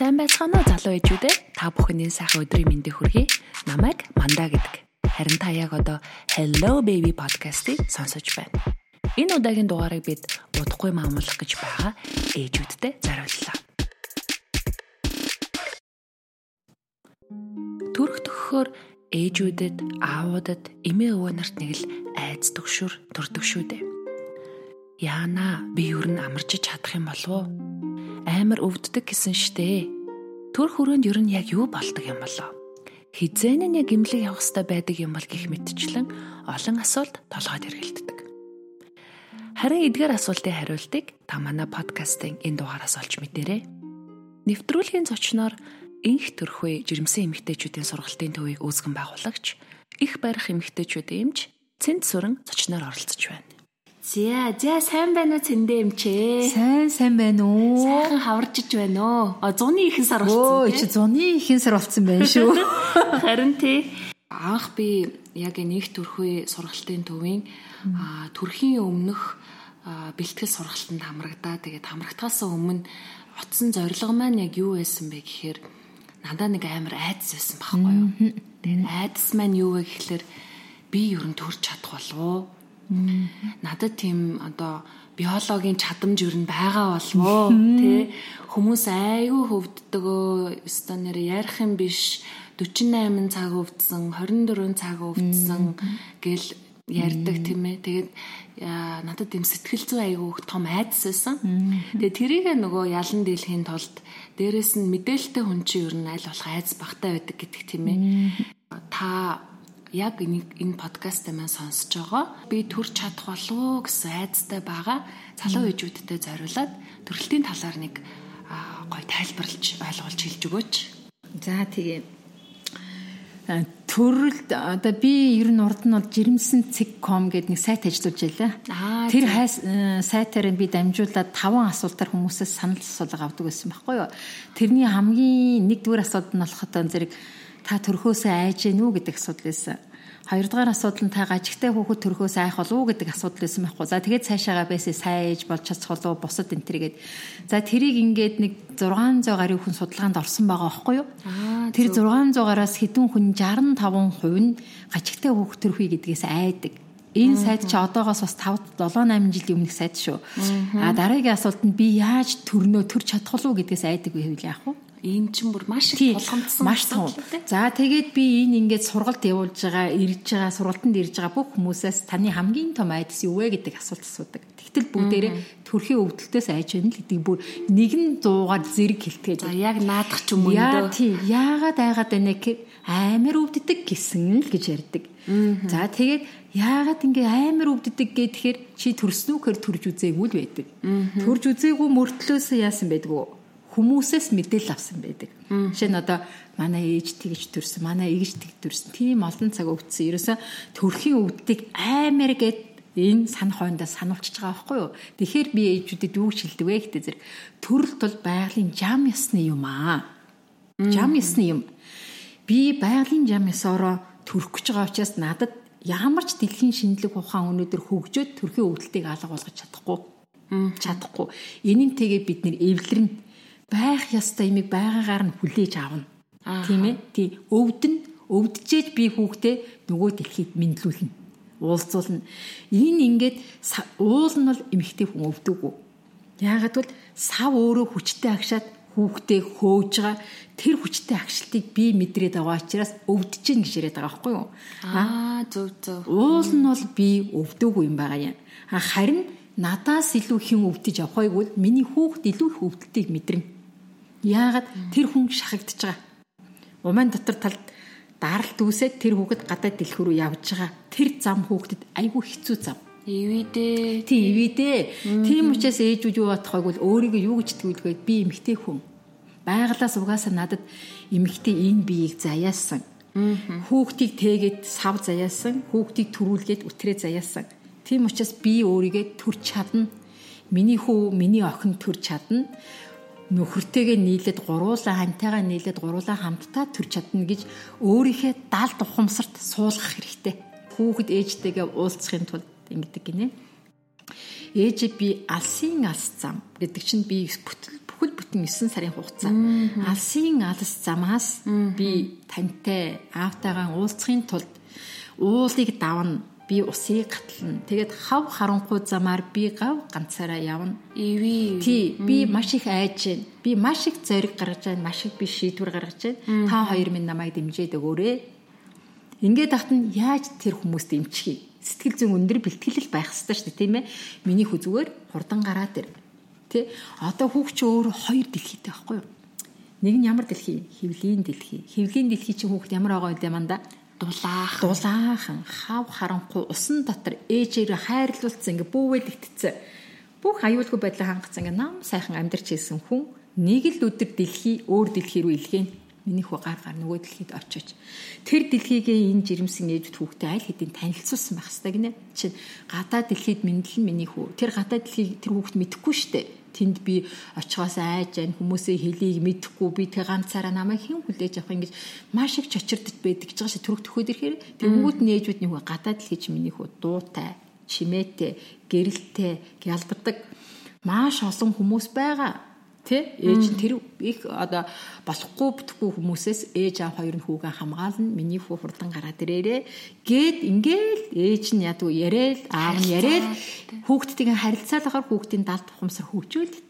Сайн байцгаана уу залуу ээжүүд ээ. Та бүхний сайхан өдрийн мэндийг хүргэе. Намайг Мандаа гэдэг. Харин та яг одоо Hello Baby podcast-ийг сонсож байна. Энэ удаагийн дугаарыг бид удахгүй маамуулах гэж байгаа ээжүүдтэй зориуллаа. Төрөх төгөхөөр ээжүүдэд, аавуудад, эмээ өвөө нарт нэг л айц төгшөр төрдөг шүү дээ. Яана би юу н амарч чадах юм болов уу? Амар өвддөг гэсэн штэ. Төр хүрээнд юу н яг юу болдог юм болоо? Хизээн нь яг имлэг явах хэрэгтэй байдаг юм бол гих мэтчлэн олон асуулт толгойд эргэлддэг. Харин эдгээр асуултын хариултыг та манай подкастын энэ дугаараас олж мэдээрэй. Нэвтрүүлгийн зочноор инх төрхөө жирэмсэн эмэгтэйчүүдийн сургалтын төвийг үүсгэн байгуулагч их барих эмэгтэйчүүдийн эмч Цэнт сүрэн зочноор оролцож байна. За, за сайн байна уу цэндэ эмчээ? Сайн сайн байна уу? Сайхан хаварчж байна уу? А зуны ихэнх сар болсон. Өө, чи зуны ихэнх сар болсон байна шүү. Харин тий. Анх би яг нэг төрхөө сургалтын төвийн төрхийн өмнөх бэлтгэл сургалтанд хамрагдаа. Тэгээд хамрагдахаас өмнө утсан зорилго маань яг юу байсан бэ гэхээр надаа нэг амар айдас байсан байхгүй юу? Тэгээд айдас маань юу вэ гэхээр би ер нь төрж чадах болов уу? Надад тийм одоо биологийн чадамж юу н байгаа болов тий хүмүүс айгүй хөвддөгөө өстө нэр ярих юм биш. 48 цаг өвдсөн 24 цаг өвдсөн гэл ярьдаг тийм ээ. Тэгээд надад юм сэтгэл зүй айгүй том айдас байсан тэгээд тэрийг нөгөө ялан дийлхийн тулд дээрэс нь мэдээлэлтэй хүн чинь юу н аль болох айдас багтаа байдаг гэдэг тийм ээ. Та яг энэ подкастыг маань сонсож байгаа. Би төрч чадах болов уу гэсэн айцтай байгаа. Залуу ээжүүдтэй зориулаад төрөлтийн талаар нэг гоё тайлбарлаж ойлгуулж хэлж өгөөч. За тэгээ төрөлд одоо би ер нь урд нь бол жирэмсэн цэг.com гэдэг нэг сайт ажиллаж байлаа. Тэр сайтаар би дамжуулаад таван асуултаар хүмүүсээс санал асуулга авдаг байсан байхгүй юу. Тэрний хамгийн нэгдүгээр асуудал нь болоход зэрэг та төрхөөсөө айж гэнэ үү гэдэг асуудал байсан. Хоёрдугаар асуудал нь та гажигтай хүүхэд төрхөөс айх болов уу гэдэг асуудал байсан байхгүй. За тэгээд цаашаага байсаа сайж болж чадчих болов бусад энэ төргээд. За тэрийг ингээд нэг 600 гаруй хүн судалгаанд орсон байгаа байхгүй юу? Тэр 600 гараас хэдэн хүн 65% нь гажигтай хүүхэд төрхий гэдгээс айдаг. Энэ сайт чи одоогоос бас 5 7 8 жилийн өмнөх сайт шүү. А дараагийн асуулт нь би яаж төрнөө төрч чадах уу гэдгээс айдаг гэвэл яах вэ? Ийм ч бүр маш их тулгамдсан маш том. За тэгээд би энэ ингээд сургалт явуулж байгаа, ирж байгаа, сургалтанд ирж байгаа бүх хүмүүсээс таны хамгийн том айдас юу вэ гэдэг асуулт асуудаг. Тэгтэл бүгдээрээ төрхийн өвдөлтөөс айж байна л гэдэг бүр нэгэн дуугаар зэрэг хэлтгэж. За яг наадах ч юм уу Яа тий. Яагаад айгаад байна гэхээр амар өвддөг гэсэн л гэж ярьдаг. За тэгээд яагаад ингээ амар өвддөг гэхээр чи төрснүүхээр төрж үзээгүй л байдаг. Төрж үзээгүй мөртлөөс яасан байдг вэ? Хүмүүсээс мэдээлэл авсан байдаг. Жишээ нь одоо манай ээж тэгж төрсөн, манай эгж тэг төрсөн. Тийм олон цаг өвдсөн. Ерөөсө төрхийн өвддөг аймаар гэд энэ сан хойндоо сануулчихж байгаа байхгүй юу? Тэгэхээр би ээжүүдэд юу шилдэг вэ гэдэг зэрэг төрөл тул байгалийн жам ясны юм аа. Жам ясны юм. Би байгалийн жам ясороо төрөх гэж байгаа учраас надад ямар ч дэлхийн шинжлэх ухаан өнөөдөр хөгжөөд төрхийн өвдөлтийг алга болгож чадахгүй чадахгүй. Энийн тэгээ бид нэр эвлэрнэ байх ёстой имийг байгаагаар нь хүлээж авна. Тийм ээ. Тий өвдөн өвдөжээж би хүүхдээ нөгөө дэлхийд мэдлүүлнэ. Уулзуулна. Энэ ингээд уул нь бол эмэгтэй хүн өвдөггүй. Яагаад гэвэл сав өөрөө хүчтэй агшаад хүүхдээ хөөж байгаа тэр хүчтэй агшилтыг би мэдрээд байгаа учраас өвдөж гин гэж яриад байгаа байхгүй юу? Аа зөв зөв. Уул нь бол би өвдөөгүй юм байгаа юм. Харин надаас илүү хэн өвдөж авахайгүй миний хүүхд илүү их өвдөлтийг мэдэрнэ Яагаад тэр хүн шахагдж байгаа? Уман дотор талд даралт үүсээд тэр хүүхэд гадаад дэлхий рүү явж байгаа. Тэр зам хүүхдэд айгүй хэцүү зам. Ивэдэ. Тийм ивэдэ. Тийм учраас ээжүүд юу бодохойг бол өөрийгөө юу гэж тгүүлгээд би эмэгтэй хүн. Байгалаас угаасаа надад эмэгтэй энэ биеийг заяасан. Хүүхдийг тээгээд сав заяасан, хүүхдийг төрүүлгээд үтрээ заяасан. Тийм учраас би өөрийгөө төрч чадна. Миний хүү, миний охин төрч чадна нөхөртэйгээ нийлээд гуруулаа хантайгаа нийлээд гуруулаа хамтдаа төрч чадна гэж өөрийнхөө далд ухамсарт суулгах хэрэгтэй. Хүүхэд ээжтэйгээ уулзахын тулд ингэдэг гинэ. Ээж би алсын алс зам гэдэг чинь би бүтэл хөл бүтэн 9 сарын хугацаа. Алсын алс замаас би тантай аавтайгаа уулзахын тулд уулыг давна би усыг гатлна. Тэгээд хав харанхуй замаар би гав ганцаараа явна. Иви. Тий, би маш их айж байна. Би маш их зориг гаргаж байна. Маш их би шийдвэр гаргаж байна. Та хоёр минь намайг дэмжээд өгөөрэй. Ингээд нь яаж тэр хүмүүст дэмжих юм? Сэтгэл зүйн өндөр бэлтгэл байх хэрэгтэй шүү дээ, тийм ээ. Миний хүзүүгээр хурдан гараад ир. Тэ? Одоо хүүхч өөр хоёр дэлхийтэй байхгүй юу? Нэг нь ямар дэлхий? Хевлийн дэлхий. Хевлийн дэлхий чинь хүүхд ямар байгаа вэ манда? Дулаах. Дулаахан, хав харанхуй усан дотор ээжээрээ хайрлуулсан ингээ бүүвэд итцсэн. Бүх аюулгүй байдлаа хангацсан ингээ нам сайхан амьдарч ирсэн хүн нэг л өдөр дэлхий өөр дэлхий рүү илгээн миний хүү гар гар нөгөө дэлхийд очиж. Тэр дэлхийгээ энэ жирэмсэн ээжд хүүхдээ аль хэдийн танилцуулсан байх хэрэгтэй гинэ. Чинь гадаа дэлхийд мэдлэн миний хүү. Тэр гадаа дэлхийг тэр хүүхд мэдэхгүй штэ тэнд би очихоос айж айн хүмүүсээ хэлийг мэдэхгүй би тэг ганцаараа намайг хэн хүлээж авах ингэж маш их чочирдож байдаг. Гэж байгаа шээ төрөх төхөөд ирэхээр тэнгууд нээжүүд нэг гадаад л хийж миний хүү дуутай чимээтэй гэрэлтэй гялбардаг маш олон хүмүүс байгаа Тэ ээж нь тэр их одоо болохгүй бүтэхгүй хүмүүсээс ээж аав хоёр нь хүүгээ хамгаална. Миний хүү хурдан гараад ирээрээ. Гээд ингээл ээж нь ядуу яриад аав нь яриад хүүхдтэйгээ харилцаалахаар хүүхдийн далд тухамсар хөгжүүлдэг.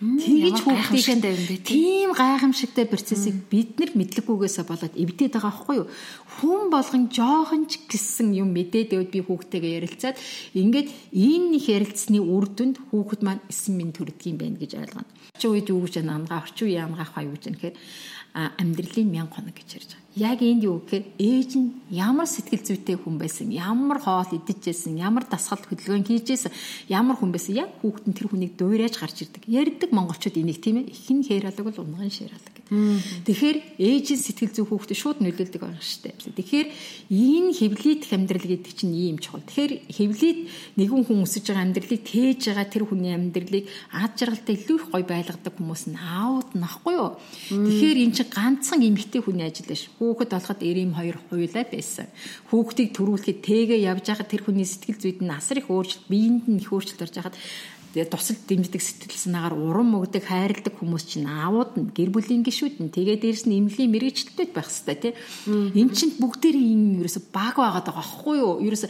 Тэгж хүүхдийн тийм гайхамшигтай процессыг бид нар мэдлэггүйгээсээ болоод эвдээд байгаа байхгүй юу? Хүн болгон жоохон ч гисэн юм мэдээд явд би хүүхдтэйгээ ярилцаад ингээд энэ их ярилцсны үр дүнд хүүхэд маань 9 минут төрдөг юм байна гэж ойлгоно. Орчин үед юу гэж ангаа орчин үеийн ангаах хаа юу гэж нэхэр амьдралын мянга хоног гэж ярьж байгаа. Яг энд юу гэхээр ээж нь ямар сэтгэл зүйтэй хүн байсан, ямар хоол идчихсэн, ямар дасгал хөдөлгөөн хийжсэн, ямар хүн байсан яг хүүхэд нь тэр хүнийг дуурайж гарч ирдэг. Ярьдаг монголчууд энийг тийм ээ ихэн хээралаг бол унган гэдэг. Тэгэхээр ээжийн сэтгэл зүй хүүхдэд шууд нөлөөлдөг байгаа шүү дээ. Тэгэхээр энэ хевлийдх амьдрал гэдэг чинь ийм чухал. Тэгэхээр хевлийд нэгэн хүн өсөж байгаа амьдралыг тээж байгаа тэр хүний амьдралыг ад жаргалтай илүү их гоё байлгадаг хүмүүс нь аауд нахгүй юу? Тэгэхээр эн чинь ганцхан эмэгтэй хүний ажил биш Хүүхэд болоход эрэм хоёр хуйлаа байсан. Хүүхдийг төрүүлэхэд тэгээ явж байхад тэр хүний сэтгэл зүйд нь асар их өөрчлөлт, биеинд нь их өөрчлөлт орж байхад тэгээ тусал дэмждэг сэтгэл санаагаар урам өгдөг хайрладаг хүмүүс чинь аавууд нь гэр бүлийн гишүүд нь тэгээ дээрэс нь эмнэлгийн мэрэгчлэлтэй байх хэвээр тий. Эн чинь бүгдээрээ юм ерөөсө баг байгаад байгаа байхгүй юу? Ерөөсө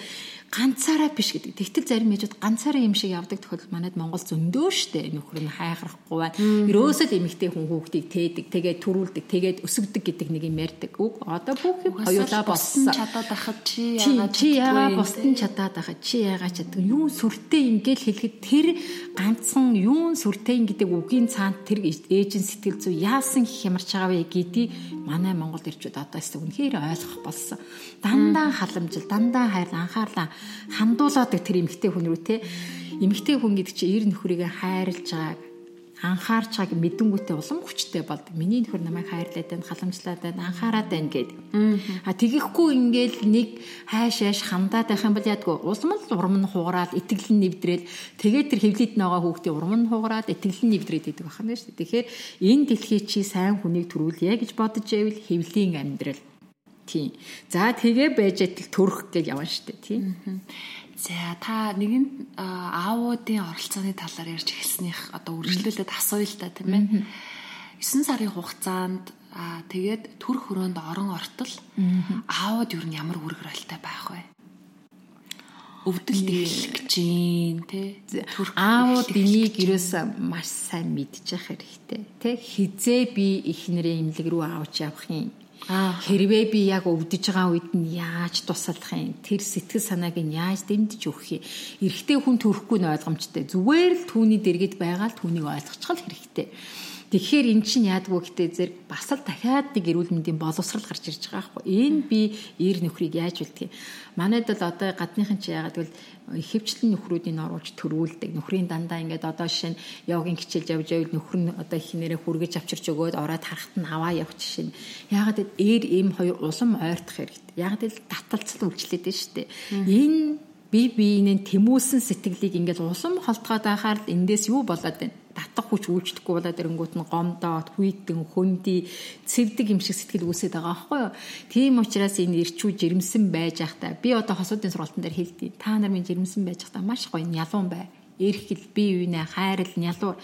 ганцаараа биш гэдэг. Тэгтэл зарим ээжүүд ганцаараа юм шиг явдаг тохиолдол манайд Монгол зөндөө штэ. Нөхөр нь хайхрахгүй байна. Ерөөсөө л эмэгтэй хүн хүүхдийг тээдэг, тэгээд төрүүлдэг, тэгээд өсгдөг гэдэг нэг юм ярьдаг. Уг одоо бүх юм хоёулаа болсон. Чадаад байхад чи яагаад чи яагаад босдон чадаад байхад чи яагаад чаддаг. Юу сүртэй ингээл хэлэхэд тэр ганцхан юу сүртэй гэдэг үгийн цаанд тэр ээжийн сэтгэл зүй яасан хямарч байгаа вэ гэдгийг манай Монгол ирчүүд одоо эсвэл үнэхээр ойлгох болсон. Дандаа халамжил, дандаа хайр анхаарлаа хандуулаад тэр эмгтэй хүн рүү те эмгтэй хүн гэдэг чинь эр нөхрийг хайрлж байгааг анхаарч байгааг мэдэнгүүтээ улам хүчтэй болдог. Миний нөхөр намайг хайрлаад байна, халамжлаад байна, анхаарад байна гэд. А тэгэхгүй ингээл нэг хайш яаш хандаад байх юм бол ядгүй улам л урам нь хугараад итгэл нь нэвдрээл тэгээд тэр хөвлөд байгаа хүүхдээ урам нь хугараад итгэл нь нэвдрээд идэг байх юм шүү дээ. Тэгэхээр энэ дэлхий чи сайн хүнийг төрүүлье гэж бодож байвал хөвлийн амьдрал Тийм. За тэгээ байж атал төрөх гэж явна штэ тийм. За та нэгэн аавуудын оролцооны талаар ярьж эхэлснийх одоо үргэлжлүүлээд асууя л та тийм ээ. 9 сарын хугацаанд аа тэгээд төр хөрөөнд орон ортол аауд юу н ямар үүрэг ролтой байх вэ? өвдөлт эхлэх гэж юм те аауд энийг ерөөсө маш сайн мэдчих хэрэгтэй те хизээ би эхнэрээ имлэг рүү авч явах юм Хэрвээ би яг өвдөж байгаа үед нь яаж туслах юм? Тэр сэтгэл санааг нь яаж дэмжиж өгөх юм? Эрэгтэй хүн төрөхгүй нь ойлгомжтой. Зүгээр л түүний дэргэд байгаа л түүнийг ойлгочих хэрэгтэй. Тэгэхээр эн чинь яадгүй гэхдээ зэрэг бас л дахиад нэг эрүүл мэндийн боловсрал гарч ирж байгаа байхгүй. Энэ би эр нөхрийг яаж үлдэх юм? Манайд бол одоо гадныхан чи яагаад гэвэл ихэвчлэн нөхрүүдийг оруулж төрүүлдэг. Нөхрийн дандаа ингээд одоо жишээ нь явгын хичээлж явж байвал нөхөр нь одоо ихнэрээ хүргэж авчирч өгөөд ороод харахад нь аваа явах жишээ нь. Яагаад эр эм хоёр улам ойртох хэрэгтэй. Яагаад л таталцал үйлчлээд дээ шүү дээ. Энэ би биенээ тэмүүлсэн сэтгэлийг ингээд улам холтгоод байхаар л эндээс юу болоод байна? Татах хүч үйлчлэхгүй болоод ирэнгүүт нь гомдоод хүйтэн хөнди цэвдэг юм шиг сэтгэл үүсээд байгаа байхгүй юу. Тийм учраас энэ ирчүү жирэмсэн байж ахта би одоо хосуудын сургалтын дээр хэлдэг. Та нар минь жирэмсэн байж ахта маш гоё ялуун бай. эрхэл, бие биенээ хайрал, нялуур.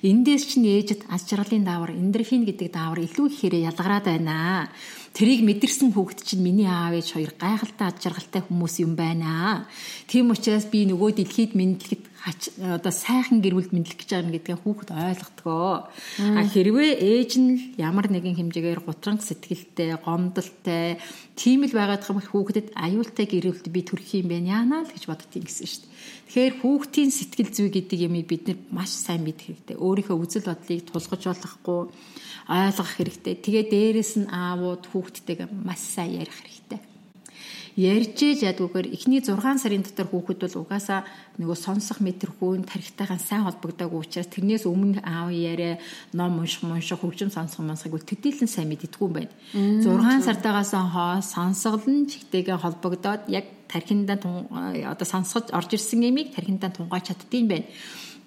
Эндээс чинь ээжэд аз жаргалын даавар, эндорфин гэдэг даавар илүү ихээр ялгараад байна. Тэрийг мэдэрсэн хүүхэд чинь миний аав ээж хоёр гайхалтай ад жаргалтай хүмүүс юм байна. Тийм учраас би нөгөө дэлхийд мэдлэгэд одоо сайхан гэр бүлд мэдлэх гэж байгаа гэдгээ хүүхэд ойлгодгоо. А хэрвээ ээж нь ямар нэгэн хэмжээгээр гутранг сэтгэлтэй, гомдолтой тийм л байгаад байгаа бол хүүхдэд аюултай гэр бүлд би төрөх юм байна яана л гэж боддгийг гэсэн шүү дээ. Тэгэхээр хүүхдийн сэтгэл зүй гэдэг юмыг бид маш сайн мэдэх хэрэгтэй. Өөрийнхөө үзэл бодлыг тулгаж болохгүй ойлгох хэрэгтэй. Тэгээ дээрэс нь аавууд хүүхдтэйгээ маш сайн ярих хэрэгтэй. Ярьж ядгүйгээр эхний 6 сарын дотор хүүхэд бол угаасаа нөгөө сонсох мэдрэхүүн тарихтайхан сайн холбогдоогүй учраас тэрнээс өмнө аав яриа ном унших унших хөгжим сонсох сонсох бол төдийлэн сайн мэддэггүй юм байна. 6 сартаагаас хоо сонсголон чигтэйгээ холбогдоод яг тархиндаа одоо сонсгож орж ирсэн юмыг тархиндаа тунгааж чаддсан байна.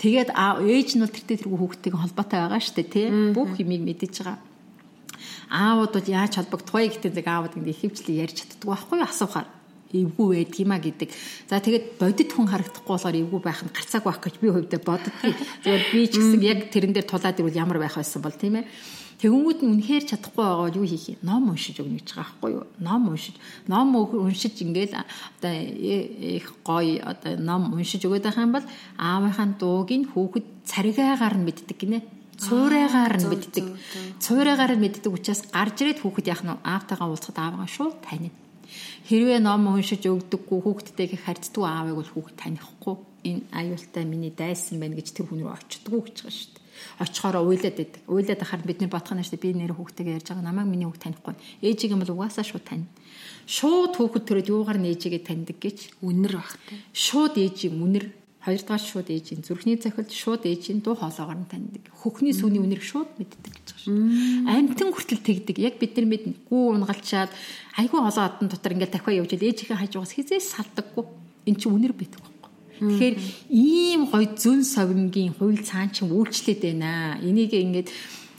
Тэгээд ээж нь бол тэртээ тэргүй хүүхдтэйгээ холбоотой байгаа шүү дээ тий. Бүх юмыг мэдэж байгаа. Аавууд бол яаж холбогдох вэ гэдэг зэрэг аавууд ингэ ихэвчлэн ярьж чаддаг байхгүй асуухаар эвгүй байдаг юма гэдэг. За тэгээд бодит хүн харагдахгүй болохоор эвгүй байх нь гарцааг байх гэж би хувьдаа боддгий. Зүгээр би ч гэсэн яг тэрэн дээр тулаад ирвэл ямар байх байсан бол тийм ээ. Тэгэнгүүт нь үнэхээр чадахгүй байгаа юу хийх юм? Ном уншиж өгнө гэж байгаа байхгүй юу? Ном уншиж, ном уншиж ингээл одоо их гоё одоо ном уншиж өгöd байх юм бол аавынхаа дууг нь хүүхэд царигаагаар нь мэддэг гинэ. Цуурайгаар нь мэддэг. Цуурайгаар нь мэддэг учраас гарч ирээд хүүхэд яах нь аавтайгаа уулзахад аавгаа шууд танив. Хэрвээ ном уншиж өгдөггүй хүүхдтэйгээ харьцдаг аавыг бол хүүхэд танихгүй энэ аюултай миний дайсан байна гэж тэр хүн рүү очдгоо гэж байгаа шүү дээ очихоор уйлаад байдаг. Уйлаад ахаар бидний нь шүү дээ би нэр хүүхдэйгээ ярьж байгаа намайг миний хүүхд танихгүй. Ээжийг юм бол угаасаа шууд тань. Шууд хүүхэд төрөөд юугаар нь ээжигээ таньдаг гэж үнэр багтай. Шууд ээжийн үнэр хоёрдугаар шууд ээжийн зүрхний захилд шууд ээжийн дуу хоолоогоор нь таньдаг. Хөхний сүний үнэр шууд мэддэг гэж байгаа шүү. Амтэн хүртэл тэгдэг. Яг бид нар мэднэ. Гүү унгалчаад айгүй олон одон дотор ингээд дахиад явж ээжийнхээ хажуугаас хизээс салдаггүй. Эн чинь үнэр битг Тэгэхээр ийм гоё зүн совингийн хууль цаан чинь үйлчлээд байна. Энийг ингээд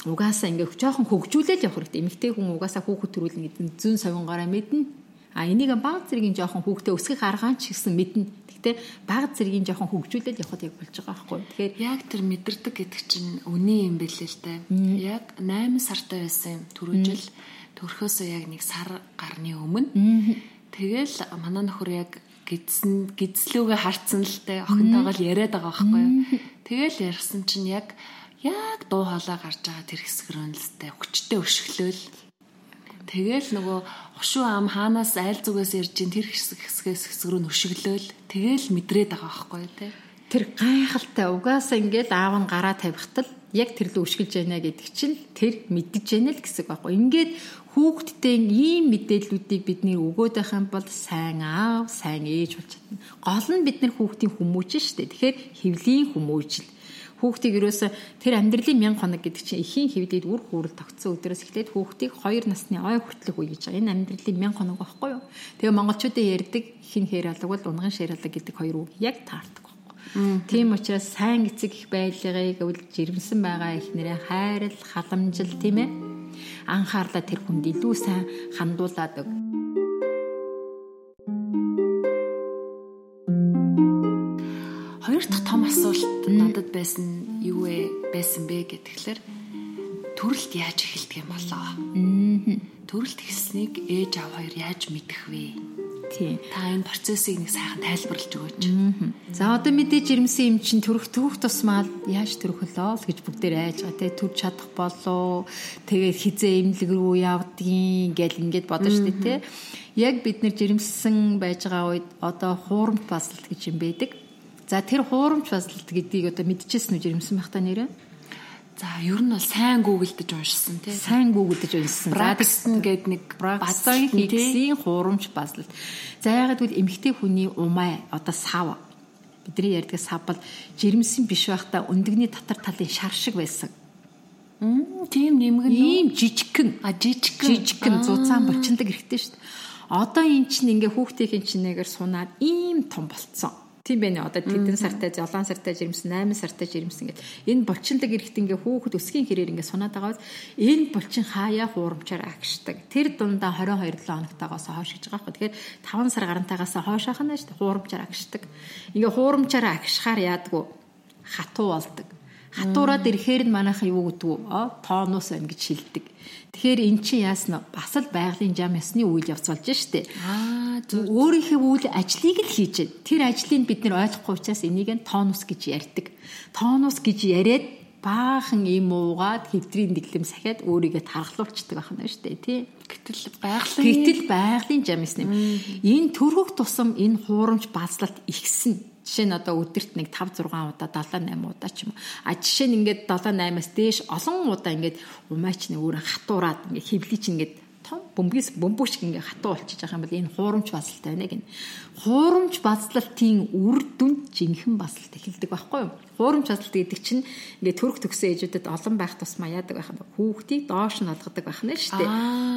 угаасаа ингээд жоохон хөгжүүлээд явах хэрэгтэй. Эмэгтэй хүн угаасаа хүүхэд төрүүлнэ гэдэг зүн совингаараа мэднэ. А энийг баг зэргийн жоохон хүүхдээ өсгөх аргаан ч гэсэн мэднэ. Гэхдээ баг зэргийн жоохон хөгжүүлээд явахад яг болж байгаа байхгүй. Тэгэхээр яг тэр мэдэрдэг гэдэг чинь үний юм бэлээ л дээ. Яг 8 сартай байсан төрөжл төрхөөсөө яг нэг сар гарны өмнө тэгэл манай нөхөр яг гидсэн гидслүүгээ харцсан л те охинтойгоо л яриад байгаа байхгүй юу. Тэгэл ярьсан чинь яг яг дуу хоолой гарч байгаа тэр хэсгэрэн л те хүчтэй өшгөлөөл. Тэгэл нөгөө хошуу ам хаанаас айл зүгээс ярьж ин тэр хэсэг хэсгээс хэсэг рүү өшгөлөөл. Тэгэл мэдрээд байгаа байхгүй те. Тэр гайхалтай угаасаа ингээд аав нь гараа тавихтал яг тэр л өшгөлж байна гэдэг чинь тэр мэддэж байна л гэсэн байхгүй. Ингээд хүүхдтэй ийм мэдээллүүдийг бидний өгөөд байх юм бол сайн аав, сайн ээж болж чадна. Гол нь бид нар хүүхдийн хүмүүжил шүү дээ. Тэгэхээр хэвлийн хүмүүжил. Хүүхдийг ерөөсө тэр амьдралын 1000 хоног гэдэг чинь эхийн хэвлээд үр хүүрэл тогтсон өдрөөс эхлээд хүүхдийг 2 насны ой хүртэлх үе гэж байгаа. Энэ амьдралын 1000 хоног байхгүй юу? Тэгээ монголчуудын ярьдаг хин хээр алга бол унган шир алга гэдэг хоёр үг яг таардаг. Тийм учраас сайн эцэг их байлгыг өвл жирэмсэн байгаа их нэрээ хайрал, халамжил тийм ээ анхаарлаа тэр хүнд илүү сайн хандуулад Хоёр дахь том асуулт надад байсан юу вэ? Байсан бэ гэхэлэр төрөлт яаж эхэлдэг юм болоо? Төрөлт эхэлснийг ээж аав хоёр яаж мэдэх вэ? Тийм. Та энэ процессыг нэг сайхан тайлбарлаж өгөөч. За одоо мэдээж ирмсэн юм чинь төрөх түүх тусмаа яаж төрөх лөө гэж бүгдээр айж байгаа те төрж чадах болоо тэгээд хизээ эмнэлэг рүү явдгийн гэл ингээд бодож штэ те. Яг бид нэр жирэмсэн байж байгаа үед одоо хуурамч басалт гэж юм байдаг. За тэр хуурамч басалт гэдгийг одоо мэдчихсэн үү жирэмсэн байх та нэрээ? За ер нь бол сайн гуглдж уншсан тий. Сайн гуглдж уншсан. Braxton гэдэг нэг бацаа хийгсийн хуурамч баслал. За ягаад гэвэл эмэгтэй хүний умаа одоо сав бидний ярьдаг сав бол жирэмсэн биш байхдаа өндөгний татар талын шар шиг байсан. Мм тийм нэмгэн ийм жижигхэн а жижигхэн жижигхэн зузаан булчиндаг хэрэгтэй шүү дээ. Одоо эн чинь ингээ хүүхдийн чинээгээр сунаад ийм том болцсон. Тийм байна. Одоо тэдэн сартай, золон сартай жирэмсэн, 8 сартай жирэмсэн гэдэг. Энэ булчинлаг эрэхт ингээ хүүхэд өсгийн хэрээр ингээ сунаад байгаа бол энэ булчин хаяа хуурамчаар агшдаг. Тэр дундаа 22 7 хоногтойгоос хойш гэж байгаа хэрэг. Тэгэхээр 5 сар гарантайгаас хойшоох нь шүү дээ. Хуурамчаар агшдаг. Ингээ хуурамчаар агшихаар яадгүй хатуу болдог. Хатуураад ирэхээр нь манайхан юу гэдэг вэ? Тоонус байна гэж шилдэг. Тэгэхээр эн чинь яасна бас л байгалийн зам ясны үйл явц болж штэ. Аа өөрийнхөө үйл ажлыг л хийж байна. Тэр ажлыг бид нэр ойлгохгүй учраас энийг нь тонус гэж ярьдаг. Тонус гэж яриад баахан юм уугаад хэвдрийн дэглэм сахиад өөрийгөө тархлуулцдаг байна шүү дээ тий. Гэтэл байгалийн гэтэл байгалийн зам ясны. Энэ төрхөх тусам энэ хуурамч базлалт ихсэн Жишээ нь одоо өдөрт нэг 5 6 удаа 7 8 удаа ч юм уу. А жишээ нь ингээд 7 8-аас дээш олон удаа ингээд умаач нэг өөрөө хатуураад ингээд чинь ингээд том бөмбөгс бөмбөгч ингээ хатуу болчихж байгаа юм бол энэ хуурамч базалтай байна гин. Хуурамч базлалтын үр дүнд жинхэнэ базалт эхэлдэг байхгүй юу? Хуурамч базалт гэдэг чинь ингээ төрөх төгсөн ээжүүдэд олон байх тусмаа яадаг байх нь хүүхдийг доош нь алгадаг байх нь шүү дээ.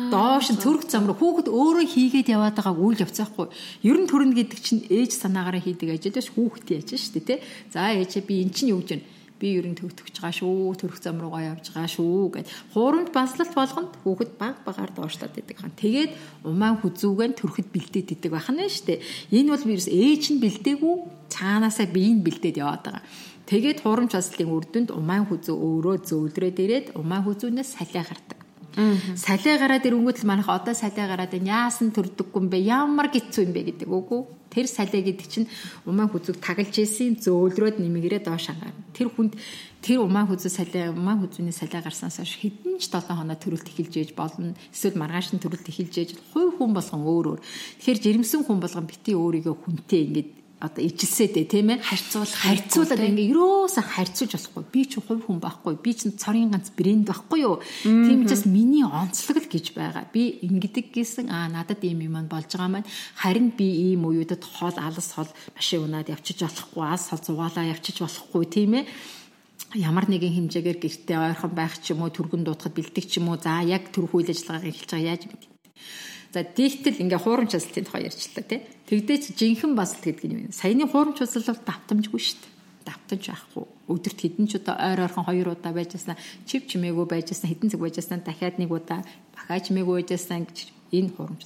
Доош нь төрөх зам руу хүүхэд өөрөө хийгээд яваад байгааг үйл явцаахгүй. Ер нь төрнө гэдэг чинь ээж санаагаараа хийдэг ажил биш хүүхэд яаж шүү дээ тий. За ээжээ би эн чинь юу гэж байна би ер нь төгтөгч байгаа шүү төрөх зам руугаа явж байгаа шүү гэд. Хуурамч банслалт болгонд хүүхэд баг багаар доошлоод идэг хаан тэгээд умаан хүзүүгэн төрөхөд бэлдээд идэг байх нь шүү дээ. Энэ бол вирус ээж нь бэлдээгүй цаанаасаа бие нь бэлдээд яваад байгаа. Тэгээд хуурамч банслалтын үр дүнд умаан хүзүү өөрөө зөөлрөөд ирээд умаан хүзүүнээс салиа гардаг Салиа гараад ирэнгүүт л манайх одоо салиа гараад яасан төрдөггүй юм бэ? Ямар гизүү юм бэ гэдэг үгүй. Тэр салиа гэдэг чинь умаа хүзүг тагалж ийсэн зөөлрөөд нэмгэрээ доош ангаар. Тэр хүнд тэр умаа хүзүү салиа умаа хүзүүний салиа гарснаас хойш хэдэн ч 7 хоноо төрөлт эхэлж ээж болно. Эсвэл маргааш нь төрөлт эхэлж ээж хувь хүн болгон өөр өөр. Тэгэхээр жирэмсэн хүн болгон бити өөрийгөө хүнтэй ингээд одоо ижилсээ дээ тийм ээ? Харьцуулах харьцуулаад ингээ ерөөсөө харьцуулж болохгүй. Би ч хувь хүн байхгүй. Би ч цорын ганц брэнд байхгүй юу? Тийм учраас миний онцлог л гэж байгаа. Би ингэдэг гэсэн аа надад ийм юм болж байгаа маань харин би ийм уюудад хол алс хол машин унаад явчих болохгүй алс хол зугаалаа явчих болохгүй тийм ээ? Ямар нэгэн хэмжээгээр гэртээ ойрхон байх ч юм уу түргэн дуудахад бэлдэх ч юм уу за яг төрөх үйл ажиллагааг эхэлж байгаа яаж мэдээ За дийгтэл ингээ хуурамч асалтын тухай ярьчлаа тий. Тэгдээ чи жинхэнэ басалт гэдэг юм. Саяны хуурамч асалт бол давтамжгүй шүү дээ. Давтамж байхгүй. Өдөрт хэдэн ч удаа ойр ойрхон хоёр удаа байж яснаа чив чимээгүй байж яснаа хэдэн цаг байж яснаа дахиад нэг удаа бахаач мээгүй байж яснаа гэж энэ хуурамч.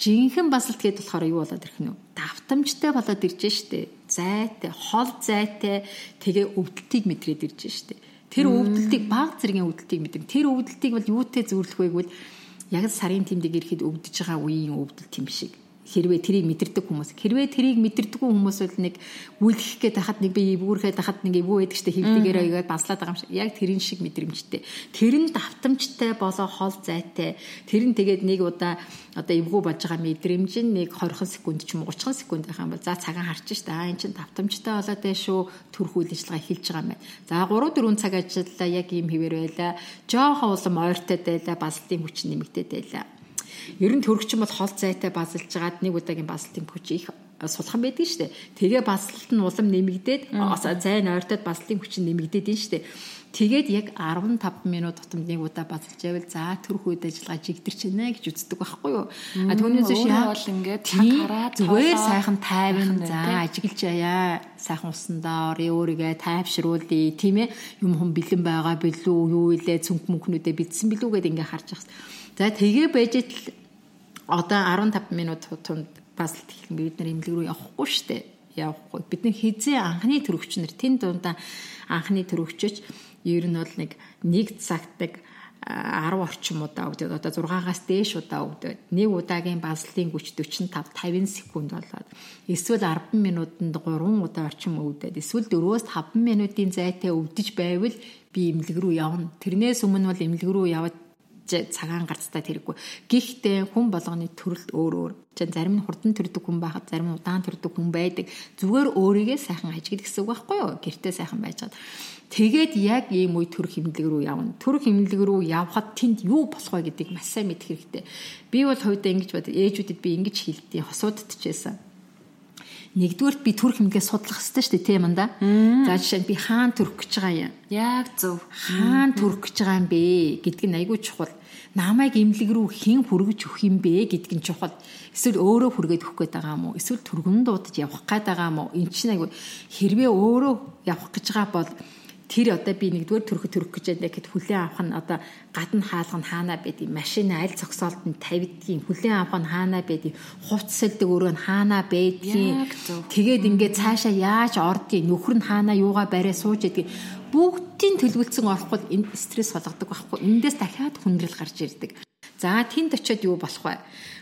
Жинхэнэ басалт гэдэг болохоор юу болоод ирэх нь вэ? Давтамжтай болоод ирж штэ. Зайтай, хол зайтай тэгээ өвдөлтийг мэдрээд ирж штэ. Тэр өвдөлтийг баг зэргийн өвдөлтийг мэдэн. Тэр өвдөлтийг бол юутэй зөвөрлөх вэ гэвэл яг сарын тэмдэг ирэхэд өвдөж байгаа үеийн өвдөлт юм шиг хэрвээ трийг мэдэрдэг хүмүүс. Хэрвээ трийг мэдэрдэггүй хүмүүс бол нэг үлгэх гээд хахад нэг би эвгүүрхэд хахад нэг эвгүй байдаг штэ хөвдөгээрөө игээд банслаад байгаа юм шиг. Яг тэрэн шиг мэдрэмжтэй. Тэр нь давтамжтай болоо хол зайтай. Тэр нь тэгээд нэг удаа одоо эвгүй болж байгаа мэдрэмж нь нэг 20 секунд ч юм уу 30 секунд байх юм бол за цагаан харчих штэ. Аа эн чин давтамжтай болоод байх шүү төрх үйл ажиллагаа эхэлж байгаа юм байна. За 3 4 цаг ажиллаа яг ийм хэвээр байла. Жоохон улам ойртой байлаа балстын хүч нэмэгдээд байлаа Ер нь төрөгчин бол хол зайтай базалж жагаад нэг удаагийн базалтын хүч их сулхан байдаг шүү дээ. Тэгээ базалт нь улам нэмэгдээд зай нь ойртоод базалтын хүч нь нэмэгдээд нь шүү дээ. Тэгээд яг 15 минут тутамд нэг удаа базалж байвал за төрөх үед ажиллагаа жигдэрч байна гэж үздэг байхгүй юу? А түүнээс биш яа бол ингээд хараад зүгээр сайхан тайван за ажиглаж аяа сайхан усандаа орё өөрийгөө тайвшруулъя тийм ээ юм хүм бэлэн байгаа билүү юу илээ цүнх мөнхнүүдээ бэлдсэн билүү гэдээ ингээ харж байгаа. За тэгээ байж л одоо 15 минут тунд басалт хийх бид нар имлэг рүү явахгүй штэ явахгүй бид нар хизээ анхны төрөгч нар тэн дундаа анхны төрөгчөч ер нь бол нэг нэг цагт нэг 10 орчим удаа өгдөг. Одоо 6-аас дээш удаа өгдөг. Нэг удаагийн базлын хүч 45 50 секунд болоод эсвэл 10 минутанд 3 удаа орчим өвдөд. Эсвэл 4-өөс 5 минутын зайтай өвдөж байвал би имлэг рүү явна. Тэрнээс өмнө бол имлэг рүү яваад цагаан гарцтай тэрэггүй. Гэхдээ хүн болгоны төрөлт өөр өөр. Жин зарим нь хурдан төрдөг хүн байхад зарим нь удаан төрдөг хүн байдаг. Зүгээр өөрийгөө сайхан ажигл гэсэн үг байхгүй юу? Гэртээ сайхан байж чад. Тэгээд яг ийм үе төр хэмнэлэг рүү явна. Төр хэмнэлэг рүү явхад тэнд юу болох вэ гэдгийг маш сайн мэдэх хэрэгтэй. Би бол хувьдаа ингэж бод ээжүүдэд би ингэж хэлдэг. Хосууддчихсэн нэгдүгээрт би төрх хэмнэлээ судлах хэрэгтэй шүү дээ тийм юм да. За жишээ нь би хаана төрөх гэж байгаа юм. Яг зөв. Хаана төрөх гэж байгаа юм бэ гэдг нь айгүй чухал. Намайг имлэг рүү хэн хүргэж өгөх юм бэ гэдг нь чухал. Эсвэл өөрөө хүргээд өгөх гээд байгаа юм уу? Эсвэл түргэн дуудаж явах гээд байгаа юм уу? Энд чинь айгүй хэрвээ өөрөө явах гэж байгаа бол тэр одоо би нэгдүгээр төрөх төрөх гэж байна. Гэхэд хүлээн авах нь одоо гадна хаалга нь хаанаа байдгийг машин аль зогсоолт нь тавьдгийн хүлээн авах нь хаанаа байдгийг хувц сэлдэг өрөө нь хаанаа байдгийг? Тэгээд ингээд цаашаа яаж ордгийг? Нөхөр нь хаанаа юугаа бариа сууж идгийг бүгдийн төлөвлөсөн орохгүй энэ стресс болгодог байхгүй эндээс дахиад хүндрэл гарч ирдэг за тэнд очиод юу болох вэ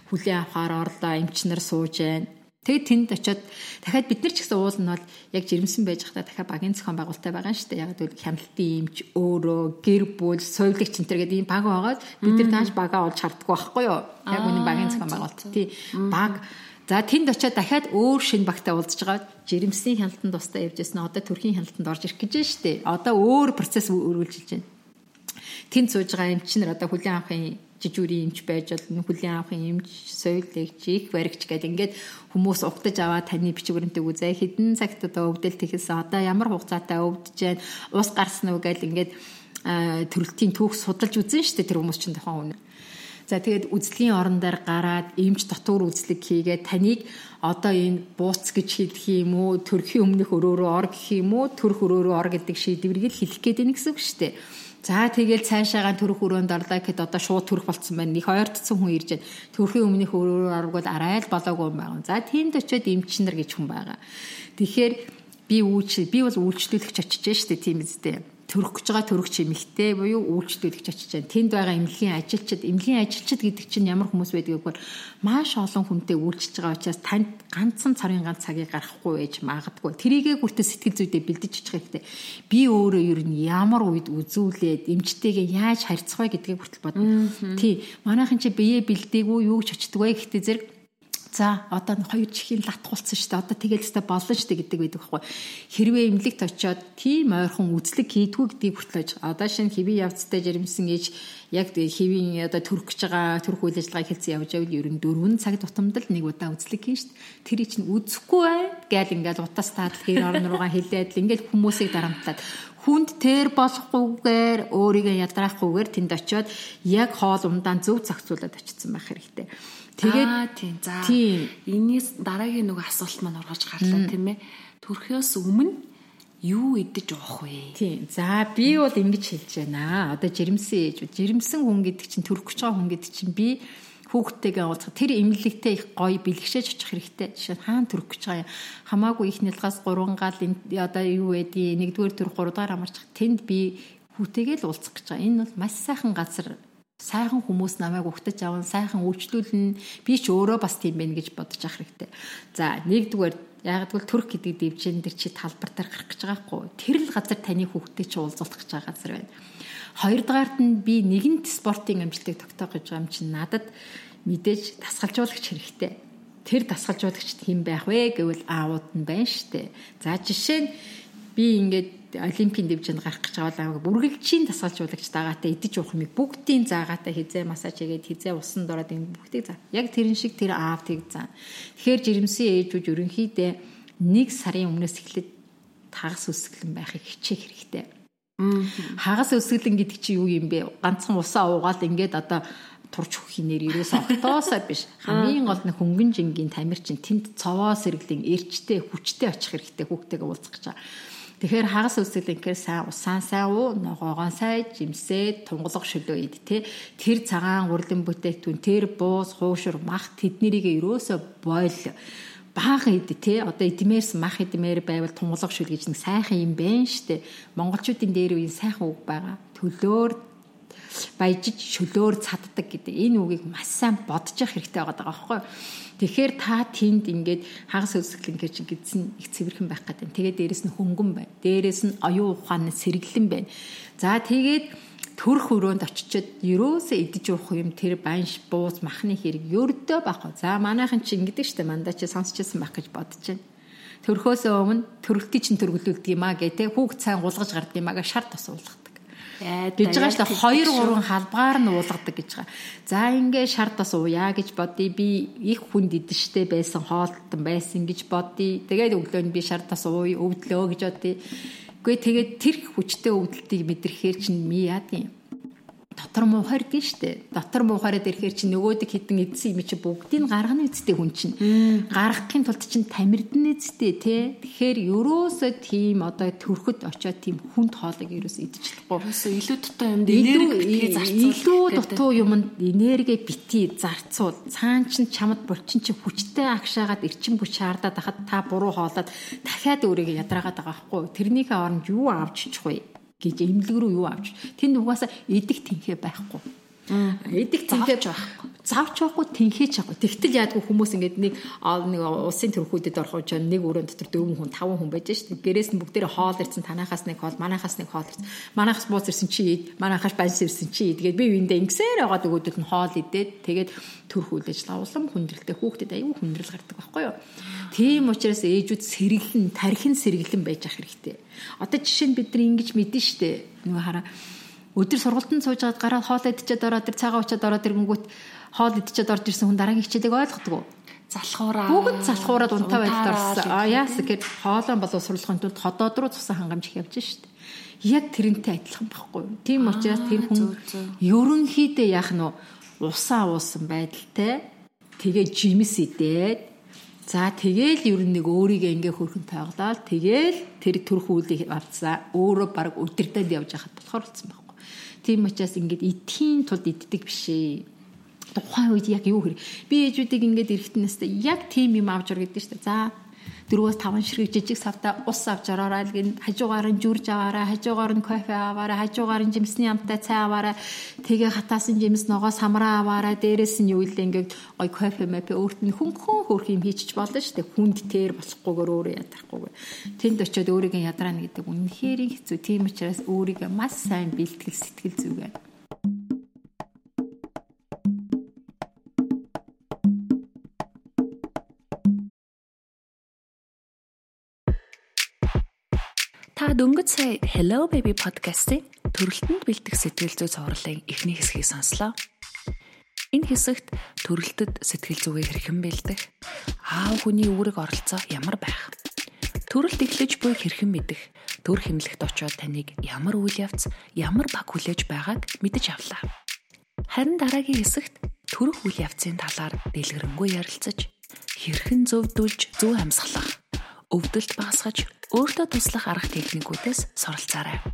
хүлээн авахаар орлоо эмчнэр сууж байна Тэгээд тэнд очиод дахиад бид нар ч гэсэн уул нь бол яг жирэмсэн байж хата дахиад багийн зохион байгуулалттай байгаа шүү дээ. Яг л хяналтын эмч өөрөө гэр бүл соёлогч центр гэдэг ийм баг байгаад бид нар тааш багаа олж харддаг байхгүй юу? Яг үнэн багийн зохион байгуулалт. Тий. Баг За тэнд очиод дахиад өөр шинэ багтаа уулзж байгаа жирэмсийн хяналтанд тусдаа явж яснаа одоо төрхийн хяналтанд орж ирэх гэж байна шүү дээ. Одоо өөр процесс өргүүлж байна. Тэнд сууж байгаа эмчнэр одоо хүлээн авахын жижүүрийн эмч байж болно хүлээн авахын эмч соёлогч их баригч гэдэг. Ингээд хүмүүс угтаж аваад таны бичвэрнтэй үзээ. Хідэн цагт одоо өвдөлт ихэлсэн одоо ямар хугацаатай өвдөж जैन ус гарсан уу гэж ингээд төрөлтийн түүх судалж үзэн штэ тэр хүмүүс чинь тухайн үнэ За тэгээд үзлийн орон дээр гараад эмч дотор үзлэг хийгээд таныг одоо энэ бууц гэж хэлэх юм уу, төрхийн өмнөх өрөөрөө ор гэх юм уу, төрх өрөөрөө ор гэдэг шийдвэрийг л хэлэх гээд байна гэсэн үг шүү дээ. За тэгэл цаашаагаа төрөх өрөөнд орлоо гэхэд одоо шууд төрөх болцсон байна. Их ойртсон хүн ирж байна. Төрхийн өмнөх өрөөр оргол арай л болоогүй юм байна. За тэнд очиод эмчнэр гэж хүн байгаа. Тэгэхээр би үүч би бол үйлчлүүлэгч очиж штэ тийм үстэй төрөх гэж байгаа төрөх чимэгтэй буюу үйлчлүүлэгч очиж байна. Тэнд байгаа эмнэлгийн ажилчид, эмнэлгийн ажилчид гэдэг чинь ямар хүмүүс байдгийг бол маш олон хүнтэй үйлчж байгаа учраас танд ганцхан царын ганц цагийг гаргахгүй байж магадгүй. Тэрийгээ бүртээ сэтгэл зүйдээ бэлдэж очих хэрэгтэй. Би өөрөө ер нь ямар үед үзүүлээд эмчтэйгээ яаж харьцах вэ гэдгийг бүртэл бодно. Тий. Манайхан чи бие бэлдээгүй юу ч вэ гэхдээ зэрэг За одоо хоёр чихийн лат хулцсан шүү дээ. Одоо тэгэл өстой болно шүү дээ гэдэг байдаг байхгүй. Хэрвээ эмнэлэгт очиод тийм ойрхон үзлэг хийдгүү гэдгийг хүртэл одоо шинэ хэвийн явцтай жирэмсэн ээж яг хэвийн одоо төрөх гэж байгаа төрөх үйл ажиллагаа хэлсэн явж байвал ер нь дөрвөн цаг тутамд л нэг удаа үзлэг хийн шүү дээ. Тэр чинь үзэхгүй бай гээл ингээл утас таадал хэр орн руугаа хэлээд л ингээл хүмүүсийг дарамтлаад хүнд тэр болохгүйгээр өөрийгөө ядраахгүйгээр тэнд очиод яг хоол ундаан зөв зохицуулаад очсон байх хэрэгтэй. Тэгээд тийм. За. Энээс дараагийн нэг асуулт маань оргож гарлаа тийм ээ. Төрхөөс өмнө юу идэж уух вэ? Тийм. За би бол ингэж хэлж байна. Одоо жирэмсэн ээж, жирэмсэн хүн гэдэг чинь төрөх гэж байгаа хүн гэдэг чинь би хүүхдтэйгээ уулзах тэр имлэгтэй их гоё бэлгшээж очих хэрэгтэй. Жишээ нь хаана төрөх гэж байгаа юм. Хамаагүй их нэлгаас 3 гал одоо юу байдгийг нэгдүгээр төр 3 дахь амарч тэнд би хүүтэйгээ л уулзах гэж байгаа. Энэ бол маш сайхан газар сайхан хүмүүс намайг угтаж аван сайхан үйлчлүүлнэ би ч өөрөө бас тийм байх гэж бодож ах хэрэгтэй. За нэгдүгээр яг л төрх гэдэг дэвжэн дээр чи талбар дээр гарах гэж байгаа хгүй. Тэр л газар таны хүүхдээ чи уулзуулах гэж байгаа газар байна. Хоёрдугаарт нь би нэгэнт спортын амжилтыг тогтоох гэж байгаа юм чинь надад мэдээж дасгалжуулагч хэрэгтэй. Тэр дасгалжуулагчд хэн байх вэ гэвэл аауд нь байна штэ. За жишээ нь би ингээд олимпийн дэвжинд гарах гэж байгаа бол бүргэлжийн дасгалжуулагч дагаатай идэж уух юмыг бүгдийн заагаатай хизээ массаж хийгээд хизээ усан дороод юм бүгдийг заа. Яг тэрэн шиг тэр аав тэг заа. Тэгэхээр жирэмсэн ээжүүд ерөнхийдөө нэг сарын өмнөөс эхлээд хагас үсгэлэн байхыг хичээх хэрэгтэй. Хагас үсгэлэн гэдэг чинь юу юм бэ? Ганцхан усаа уугаад ингээд одоо турч хөх хинээр ерөөсөө октоосоо биш хамгийн гол нь хөнгөн жингийн тамир чинь тэнд цовоо сэргэлийн эрчтэй хүчтэй очих хэрэгтэй хүүхдтэйгээ уулзах гэж байгаа. Тэгэхээр хагас үсгэлэнхээр сайн усаан сайн уу, ногоогоон сайн жимсээ тунгалаг шөлөө ид тэ. Тэр цагаан урлан бүтээгтүүн тэр буус, хуушур, мах тэднэрийг ерөөсө бойл. Баахан ид те одоо эдмээрс мах эдмээр байвал тунгалаг шүл гэж нэг сайхан юм байна штэ. Монголчуудын дээр үе сайхан үг байгаа. Төлөөр баяжиж шөлөөр цаддаг гэдэг энэ үгийг маш сайн бодож явах хэрэгтэй байгаа байхгүй Тэгэхээр та тэнд ингээд хагас өсгөл ингээд чи гидсэн их цэвэрхэн байх гэдэг. Тэгээд дээрэс нь хөнгөн байна. Дээрэс нь оюун ухааны сэргэлэн байна. За тэгээд төрх өрөөнд очичоод ерөөсөө идэж уух юм тэр банш бууз махны хэрэг ердөө байхгүй. За манайхан чи ингэдэг штэ мандаа чи сонсчихсан байх гэж бодож байна. Төрхөөсөө өмнө төрөлтий чин төргөлүүлдэг юм а гэ тэ хүүхд цайн гулгаж гардаг юм а гэ шар тус уулгадаг. Гэж байгаа шүү дээ 2 3 халбаар нь уулгадаг гэж байгаа. За ингээ шардас ууя гэж бодъё. Би их хүнд идэнштэй байсан хоолтон байсан гэж бодъё. Тэгээд өглөө нь би шардас ууя өвдлөө гэж бодъё. Гэхдээ тэгээд тэр хүчтэй өвдөлтийг мэдрэхээр чинь ми яадیں۔ Дотор муухайрдیں штэ. Дотор муухайраад ирэхээр чи нөгөөдөг хитэн эдсэн юм чи бүгдийг гарганы үсттэй хүн чинь. Гаргахын тулд чинь тамирдны үсттэй те. Тэгэхээр ерөөсөө тийм одоо төрөхөд очиод тийм хүнд хоолыг ерөөсөө идчихлэхгүй. Илүү дутуу юмд энерги зарцуул. Илүү дутуу юмд энерги бити зарцуул. Цаан чин чамд булчин чи хүчтэй агшаагаад эрчин бүч хаардаад хахад та буруу хоолоод дахиад өөрийгөө ядраагаад байгаа байхгүй. Тэрнийхээ оронд юу авч ичих вэ? Гэж эмнэлэг рүү юу авч тэнд угаасаа идэх тэнхээ байхгүй. Идэх тэнхээ байхгүй. Завч байхгүй тэнхээч байхгүй. Тэгтэл яадгүй хүмүүс ингээд нэг нэг улсын төрхүүдэд орох гэж нэг өрөөнд дотор дөрвөн хүн таван хүн байж шít. Гэрээс нь бүгдээрээ хоол ирсэн танахаас нэг хоол, манахаас нэг хоол ирсэн. Манахаас бууз ирсэн чи ид, манахаас банс ирсэн чи ид. Тэгээд би үндэ ингэсээр байгаа өгөөдөл нь хоол идээд тэгээд төрхүүлж лавлам хүндрэлтэй хүүхдэд аюу хүндрэл гардаг байхгүй юу? Тийм учраас ээжүүд сэргэлэн, тархин сэргэлэн байж ах хэрэгтэй. Одоо жишээ нь бид нар ингэж мэдэн штэ. Нөгөө хараа өдөр сургалтанд сууж байгаад гараад хоол идчихэд ороод тэр цагаан уучаад ороод ирэнгүүт хоол идчихэд орж ирсэн хүн дараагийн хичээлийг ойлгодог уу? залхуураа бүгд залхуураад унтаа байдалд орсон. А яас гэхээр хоолоо болов сурлагын тулд ходоод руу цусан хангамж явж штэ. Яг тэрнтэй адилхан байхгүй юу? Тийм учраас тэр хүн ерөнхийдөө яах нь усаа уусан байдалтай тэгээ жимс идээд За тэгээл ер нь нэг өөрийгөө ингээ хөрхөн тайглаад тэгээл тэр төрх үүлийг авцаа өөрөө баг өдөрдөд явж хахад болохоор болсон байхгүй. Тийм учраас ингээд идэхийн тулд иддэг биш ээ. Тухайн үед яг юу хэр би ээжүүдийг ингээд эрэхтэн настай яг тийм юм авч ор гэдэг шүү дээ. За 4-5 ширхэг жижиг савта ус авч ороорой гин хажуугаар нь жүрж аваарай хажуугаар нь кофе аваарай хажуугаар нь жимсний амтай цай аваарай. Тэгээ хатаасан жимс ногоо самраа аваарай. Дээрэс нь юу илээ ингээд гой кофе мэпэ өөрт нь хүн хөөх юм хийчих болно шүү дээ хүнд тэр болохгүйгээр өөрөө ядрахгүйгээр тэнд очиод өөрийгөө ядраана гэдэг үнэхээр хэцүү. Тийм учраас өөрийгөө маш сайн бэлтгэл сэтгэл зүгээ Та дөнгөж сая Hello Baby podcast-ийн төрөлтөнд бэлтгэх сэтгэл зүй цувралын эхний хэсгийг сонслоо. Энэ хэсэгт төрөлтөд сэтгэл зүгээ хэрхэн бэлдэх, аав хүний үүрэг оролцоо ямар байх, төрөлт эхлэж буй хэрхэн мэдэх, төр хэмлэгт очиод таныг ямар үйл явц, ямар баг хүлээж байгааг мэдэж авлаа. Харин дараагийн хэсэгт төрөх үйл явцын талаар дэлгэрэнгүй ярилцаж, хэрхэн зөвдүүлж зөв амьсгалах, өвдөлт багасгаж өөртөө туслах арга техникүүдээс суралцаарай.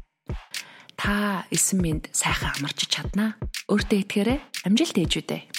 Та эсэн минь сайхан амарч чаднаа. Өөртөө итгээрэй. Амжилт ээжүүдээ.